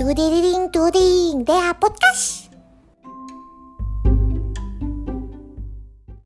ドゥデリリンドゥディーンでアポッカシ